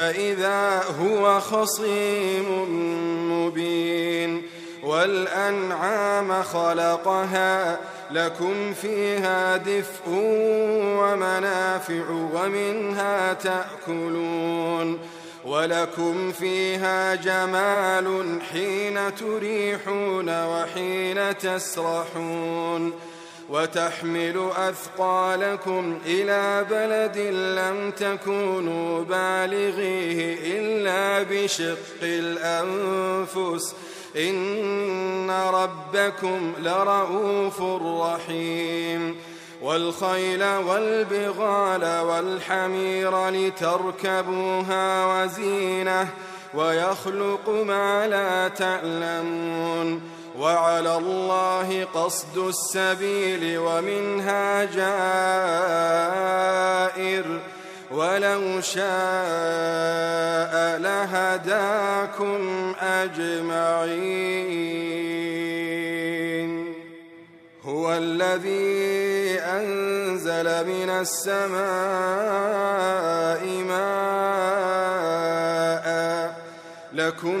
فإذا هو خصيم مبين والأنعام خلقها لكم فيها دفء ومنافع ومنها تأكلون ولكم فيها جمال حين تريحون وحين تسرحون وتحمل أثقالكم إلى بلد لم تكونوا بالغيه إلا بشق الأنفس. إن ربكم لرؤوف رحيم. والخيل والبغال والحمير لتركبوها وزينة ويخلق ما لا تعلمون. وعلى الله قصد السبيل ومنها جائر. ولو شاء لهداكم أجمعين. هو الذي أنزل من السماء ماء لكم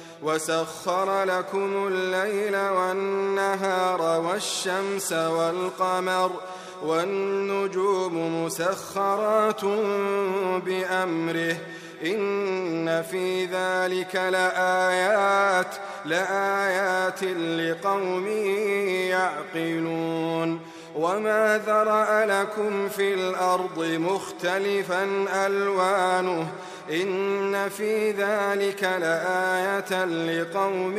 وسخر لكم الليل والنهار والشمس والقمر والنجوم مسخرات بأمره إن في ذلك لآيات لآيات لقوم يعقلون. وما ذرأ لكم في الأرض مختلفا ألوانه إن في ذلك لآية لقوم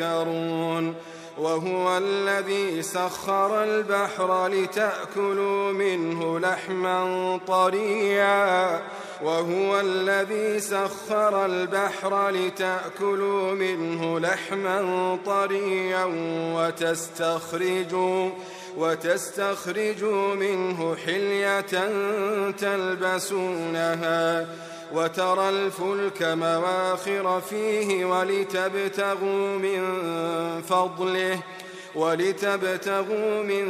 يذكرون وهو الذي سخر البحر لتأكلوا منه لحما طريا وهو الذي سخر البحر لتأكلوا منه لحما طريا وتستخرجوا وتستخرجوا منه حلية تلبسونها وترى الفلك مواخر فيه ولتبتغوا من فضله ولتبتغوا من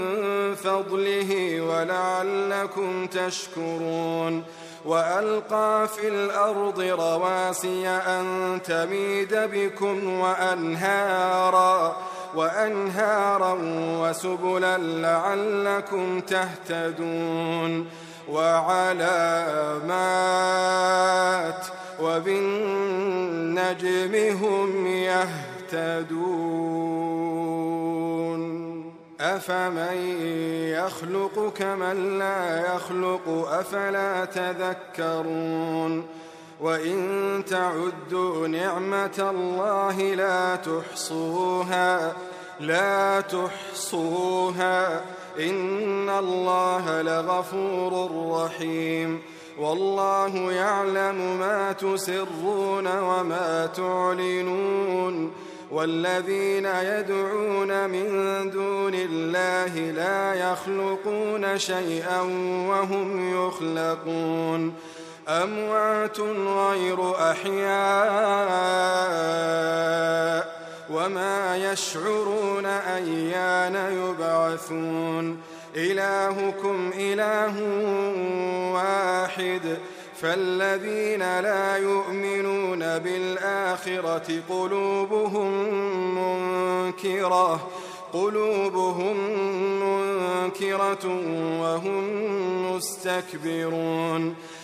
فضله ولعلكم تشكرون وألقى في الأرض رواسي أن تميد بكم وأنهارا وأنهارا وسبلا لعلكم تهتدون وعلامات وبالنجم هم يهتدون أفمن يخلق كمن لا يخلق أفلا تذكرون وإن تعدوا نعمة الله لا تحصوها لا تحصوها. إن الله لغفور رحيم. والله يعلم ما تسرون وما تعلنون. والذين يدعون من دون الله لا يخلقون شيئا وهم يخلقون. أموات غير أحياء. وما يشعرون أيان يبعثون. إلهكم إله واحد. فالذين لا يؤمنون بالآخرة قلوبهم منكرة. قلوبهم منكرة وهم مستكبرون.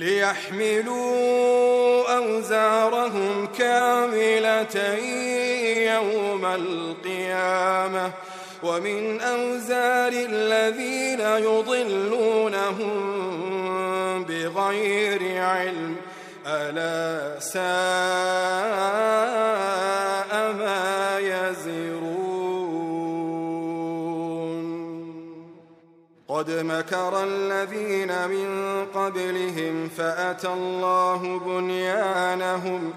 ليحملوا أوزارهم كاملة يوم القيامة. ومن أوزار الذين يضلونهم بغير علم ألا ساء قد مكر الذين من قبلهم فأتى الله بنيانهم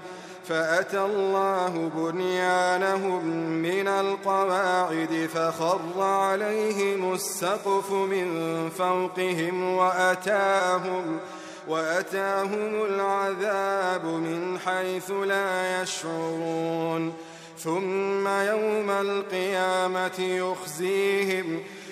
فأتى الله بنيانهم من القواعد فخر عليهم السقف من فوقهم وأتاهم ۖ وأتاهم العذاب من حيث لا يشعرون ثم يوم القيامة يخزيهم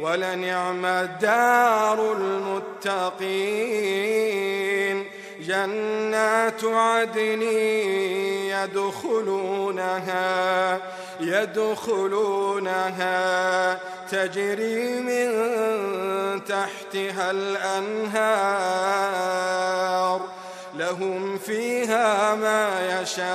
ولنعم دار المتقين. جنات عدن يدخلونها يدخلونها. تجري من تحتها الأنهار لهم فيها ما يشاءون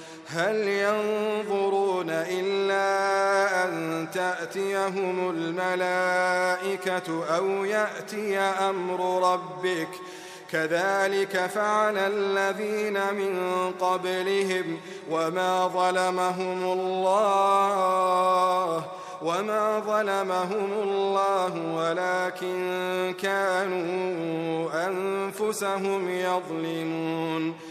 هل ينظرون إلا أن تأتيهم الملائكة أو يأتي أمر ربك؟ كذلك فعل الذين من قبلهم وما ظلمهم الله وما ظلمهم الله ولكن كانوا أنفسهم يظلمون.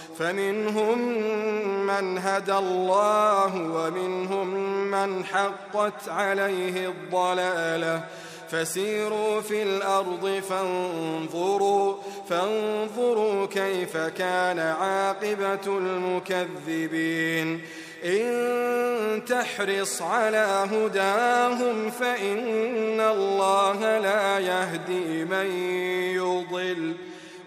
فمنهم من هدى الله ومنهم من حقت عليه الضلالة. فسيروا في الأرض فانظروا فانظروا كيف كان عاقبة المكذبين. إن تحرص على هداهم فإن الله لا يهدي من يضل.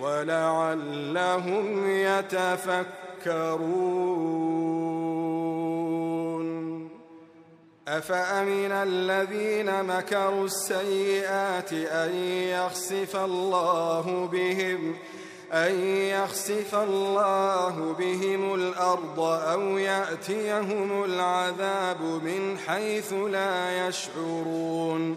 ولعلهم يتفكرون. أفأمن الذين مكروا السيئات أن يخسف الله بهم أن يخسف الله بهم الأرض أو يأتيهم العذاب من حيث لا يشعرون.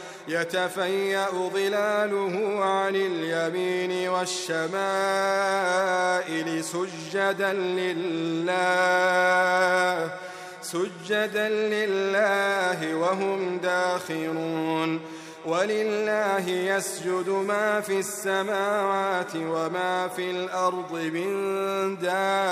يتفيأ ظلاله عن اليمين والشمائل سجدا لله سجدا لله وهم داخرون. ولله يسجد ما في السماوات وما في الأرض من دابة.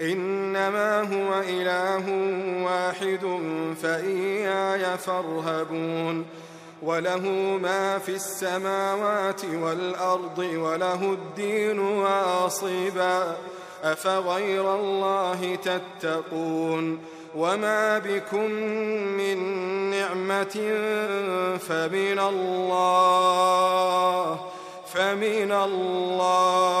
إنما هو إله واحد فإياي فارهبون وله ما في السماوات والأرض وله الدين واصبا أفغير الله تتقون وما بكم من نعمة فمن الله فمن الله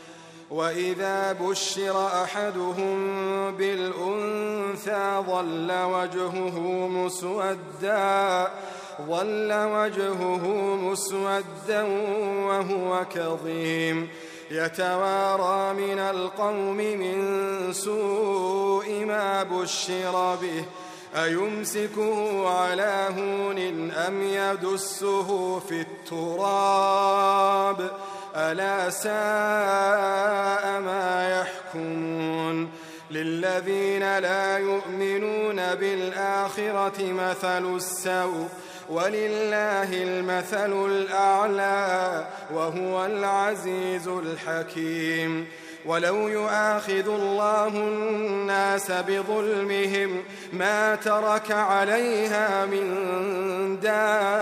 وإذا بشر أحدهم بالأنثى ظل وجهه مسوداً ظل وجهه مسودا وهو كظيم. يتوارى من القوم من سوء ما بشر به. أيمسكه على هون أم يدسه في التراب؟ ألا ساء ما يحكمون للذين لا يؤمنون بالآخرة مثل السوء ولله المثل الأعلى وهو العزيز الحكيم ولو يؤاخذ الله الناس بظلمهم ما ترك عليها من دابة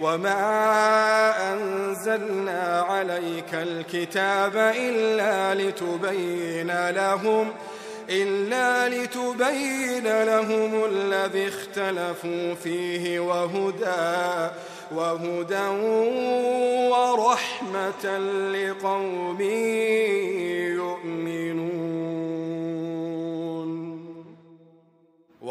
وما أنزلنا عليك الكتاب إلا لتبين لهم ۖ إلا لتبين لهم الذي اختلفوا فيه وهدى وهدى ورحمة لقوم يؤمنون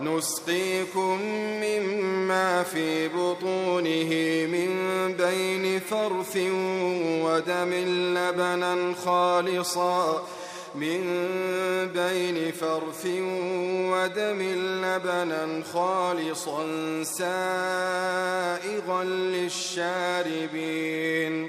نسقيكم مما في بطونه من بين فرث ودم لبنا خالصاً من بين فرث ودم لبنا خالصا سائغا للشاربين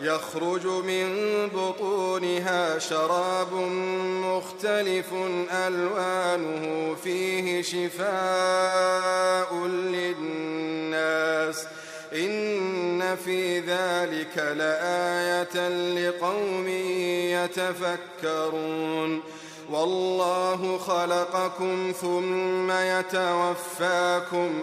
يخرج من بطونها شراب مختلف ألوانه فيه شفاء للناس. إن في ذلك لآية لقوم يتفكرون. والله خلقكم ثم يتوفاكم.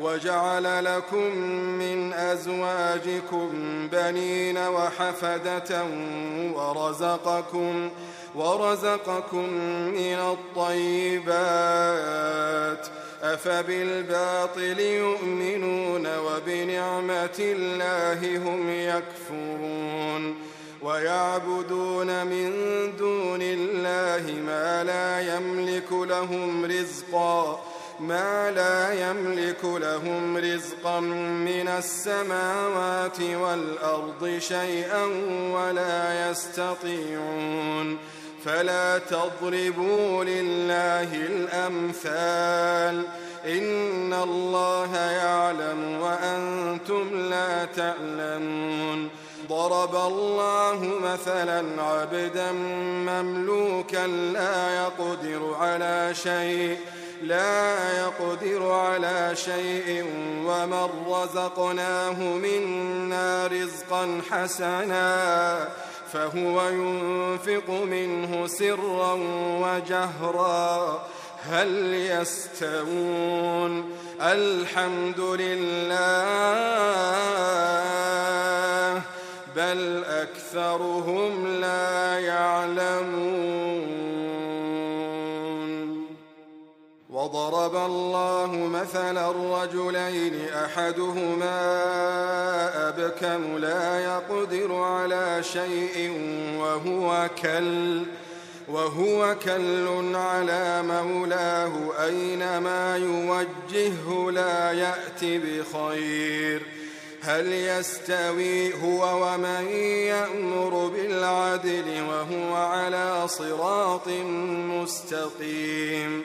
وجعل لكم من أزواجكم بنين وحفدة ورزقكم ورزقكم من الطيبات. أفبالباطل يؤمنون وبنعمة الله هم يكفرون. ويعبدون من دون الله ما لا يملك لهم رزقاً. ما لا يملك لهم رزقا من السماوات والأرض شيئا ولا يستطيعون. فلا تضربوا لله الأمثال. إن الله يعلم وأنتم لا تعلمون. ضرب الله مثلا عبدا مملوكا لا يقدر على شيء. لا يقدر على شيء ومن رزقناه منا رزقا حسنا فهو ينفق منه سرا وجهرا. هل يستوون؟ الحمد لله بل أكثرهم لا يعلمون. وضرب الله مثلا الرجلين أحدهما أبكم لا يقدر على شيء وهو كل وهو كل على مولاه أينما يوجهه لا يأتي بخير هل يستوي هو ومن يأمر بالعدل وهو على صراط مستقيم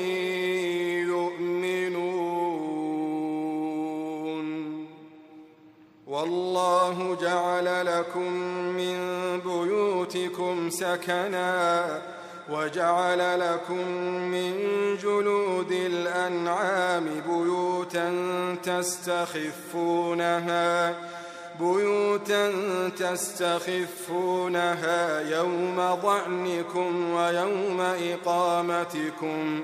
والله جعل لكم من بيوتكم سكنا وجعل لكم من جلود الأنعام بيوتا تستخفونها بيوتا تستخفونها يوم ضعنكم ويوم إقامتكم.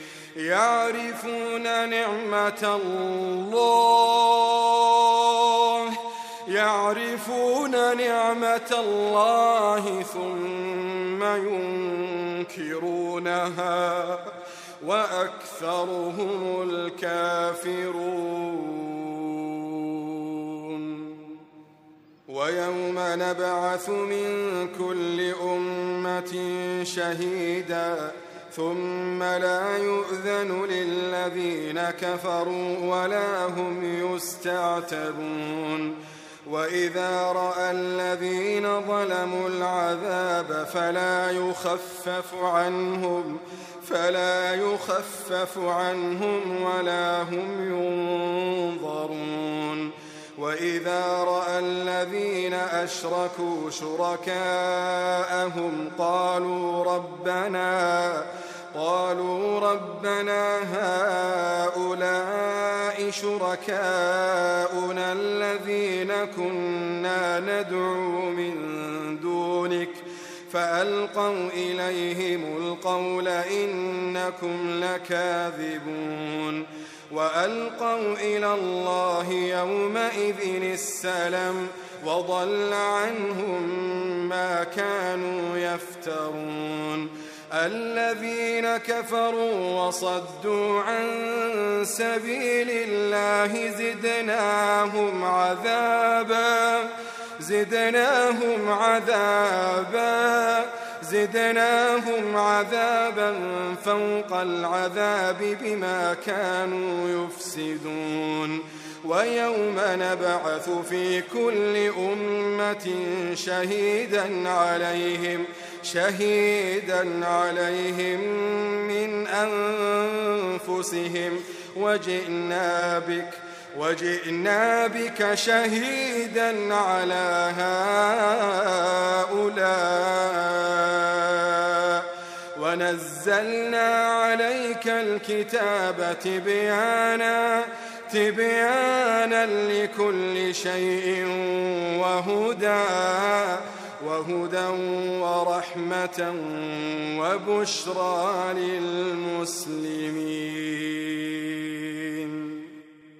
يعرفون نعمة الله. يعرفون نعمة الله ثم ينكرونها. وأكثرهم الكافرون. ويوم نبعث من كل أمة شهيداً. ثم لا يؤذن للذين كفروا ولا هم يستعتبون. وإذا رأى الذين ظلموا العذاب فلا يخفف عنهم فلا يخفف عنهم ولا هم ينظرون. وإذا رأى الذين أشركوا شركاءهم قالوا ربنا قالوا ربنا هؤلاء شركاؤنا الذين كنا ندعو من دونك فألقوا إليهم القول إنكم لكاذبون. وألقوا إلى الله يومئذ السلام وضل عنهم ما كانوا يفترون. الذين كفروا وصدوا عن سبيل الله زدناهم عذابا زدناهم عذابا. زدناهم عذابا فوق العذاب بما كانوا يفسدون. ويوم نبعث في كل أمة شهيدا عليهم شهيدا عليهم من أنفسهم. وجئنا بك وجئنا بك شهيدا على هؤلاء. ونزلنا عليك الكتاب تبيانا تبيانا لكل شيء وهدى وهدى ورحمة وبشرى للمسلمين.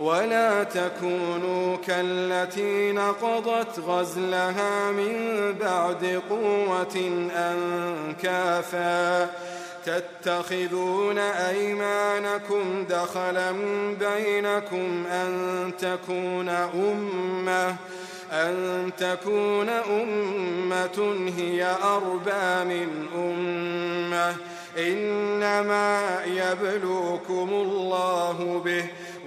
ولا تكونوا كالتي نقضت غزلها من بعد قوة أنكافا. تتخذون أيمانكم دخلا بينكم أن تكون أمة أن تكون أمة هي أربى من أمة. إنما يبلوكم الله به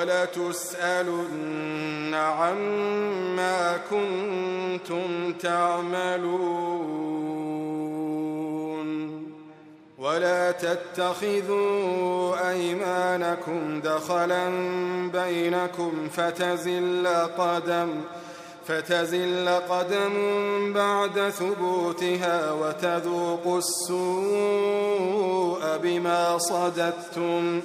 ولتسألن عما كنتم تعملون ولا تتخذوا أيمانكم دخلا بينكم فتزل قدم فتزل قدم بعد ثبوتها وتذوقوا السوء بما صددتم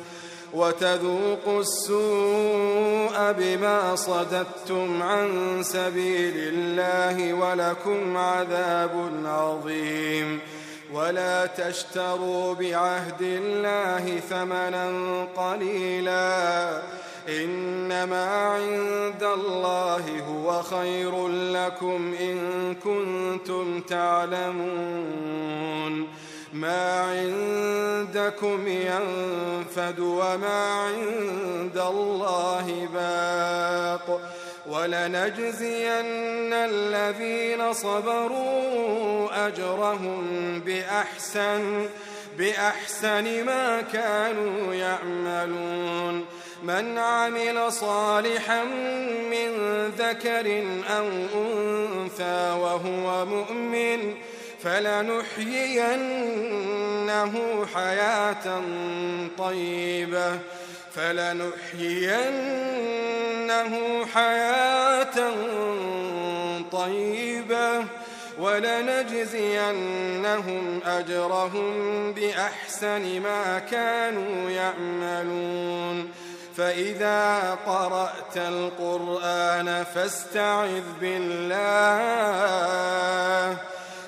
وتذوقوا السوء بما صددتم عن سبيل الله ولكم عذاب عظيم. ولا تشتروا بعهد الله ثمنا قليلا. إنما عند الله هو خير لكم إن كنتم تعلمون. ما عندكم ينفد وما عند الله باق ولنجزين الذين صبروا أجرهم بأحسن بأحسن ما كانوا يعملون. من عمل صالحا من ذكر أو أنثى وهو مؤمن فلنحيينه حياة طيبة. فلنحيينه حياة طيبة. ولنجزينهم أجرهم بأحسن ما كانوا يعملون. فإذا قرأت القرآن فاستعذ بالله.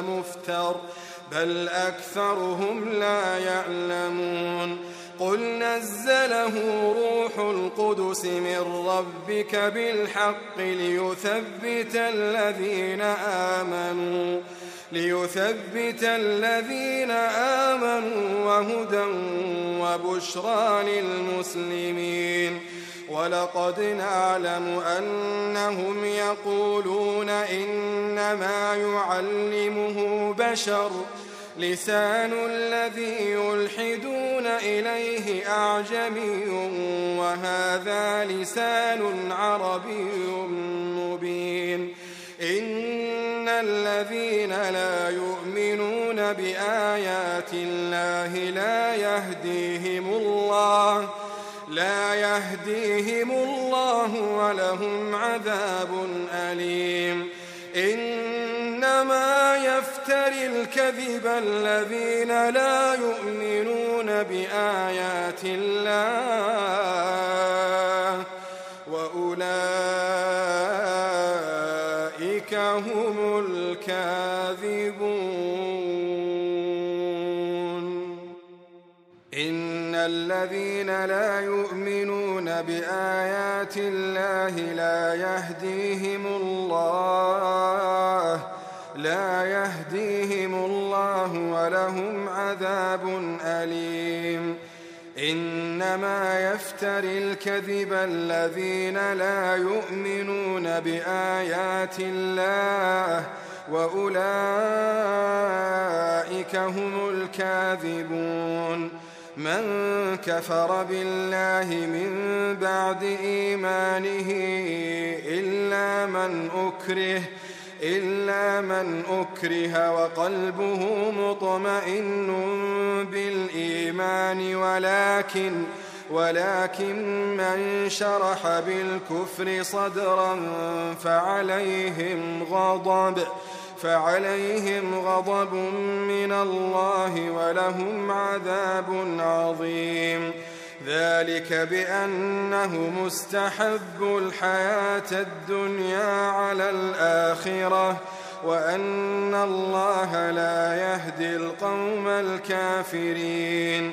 مفتر بل أكثرهم لا يعلمون. قل نزله روح القدس من ربك بالحق ليثبت الذين آمنوا ليثبت الذين آمنوا وهدى وبشرى للمسلمين. ولقد نعلم أنهم يقولون إنما يعلمه بشر لسان الذي يلحدون إليه أعجمي وهذا لسان عربي مبين إن الذين لا يؤمنون بآيات الله لا يهديهم الله لا يهديهم الله ولهم عذاب أليم. إنما يفتري الكذب الذين لا يؤمنون بآيات الله وأولئك هم الكاذبون. الذين لا يؤمنون بآيات الله لا يهديهم الله لا يهديهم الله ولهم عذاب أليم. إنما يفتري الكذب الذين لا يؤمنون بآيات الله وأولئك هم الكاذبون. من كفر بالله من بعد إيمانه إلا من أكره إلا من أكره وقلبه مطمئن بالإيمان ولكن ولكن من شرح بالكفر صدرا فعليهم غضب. فعليهم غضب من الله ولهم عذاب عظيم. ذلك بأنه مستحب الحياة الدنيا على الآخرة وأن الله لا يهدي القوم الكافرين.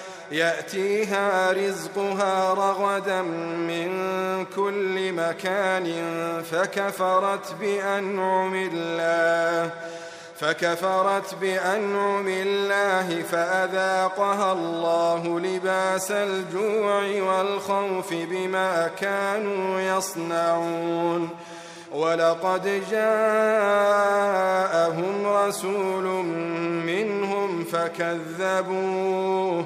رزقها رغدا من كل مكان فكفرت بأنعم الله فكفرت بأنعم الله فأذاقها الله لباس الجوع والخوف بما كانوا يصنعون. ولقد جاءهم رسول منهم فكذبوه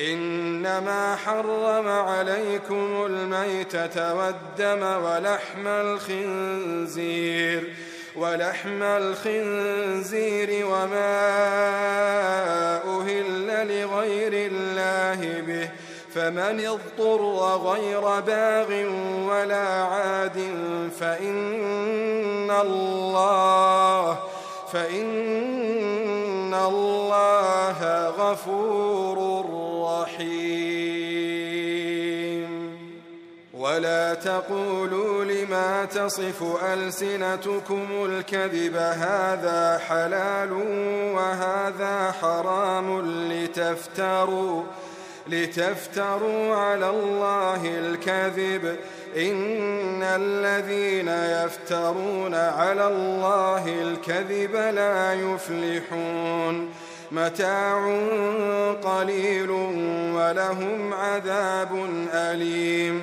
إنما حرم عليكم الميتة والدم ولحم الخنزير ولحم الخنزير وما أهل لغير الله به فمن اضطر غير باغ ولا عاد فإن الله فإن الله غفور تقولوا لما تصف ألسنتكم الكذب هذا حلال وهذا حرام لتفتروا لتفتروا على الله الكذب. إن الذين يفترون على الله الكذب لا يفلحون. متاع قليل ولهم عذاب أليم.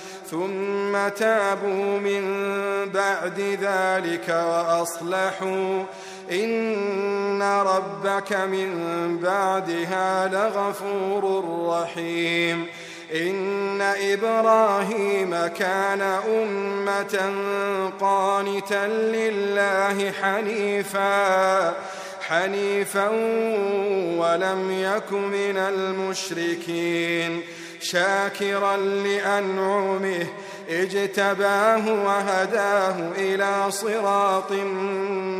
ثم تابوا من بعد ذلك وأصلحوا. إن ربك من بعدها لغفور رحيم. إن إبراهيم كان أمة قانتا لله حنيفا حنيفا ولم يك من المشركين. شاكرا لأنعمه اجتباه وهداه إلى صراط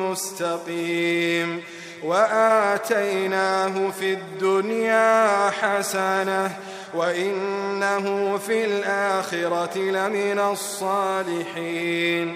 مستقيم. وآتيناه في الدنيا حسنة وإنه في الآخرة لمن الصالحين.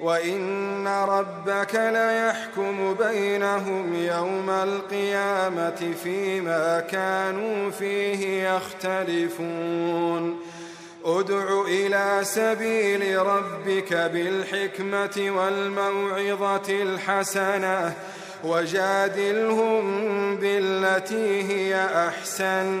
وإن ربك ليحكم بينهم يوم القيامة فيما كانوا فيه يختلفون ادع إلى سبيل ربك بالحكمة والموعظة الحسنة وجادلهم بالتي هي أحسن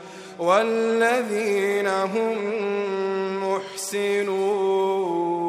والذين هم محسنون.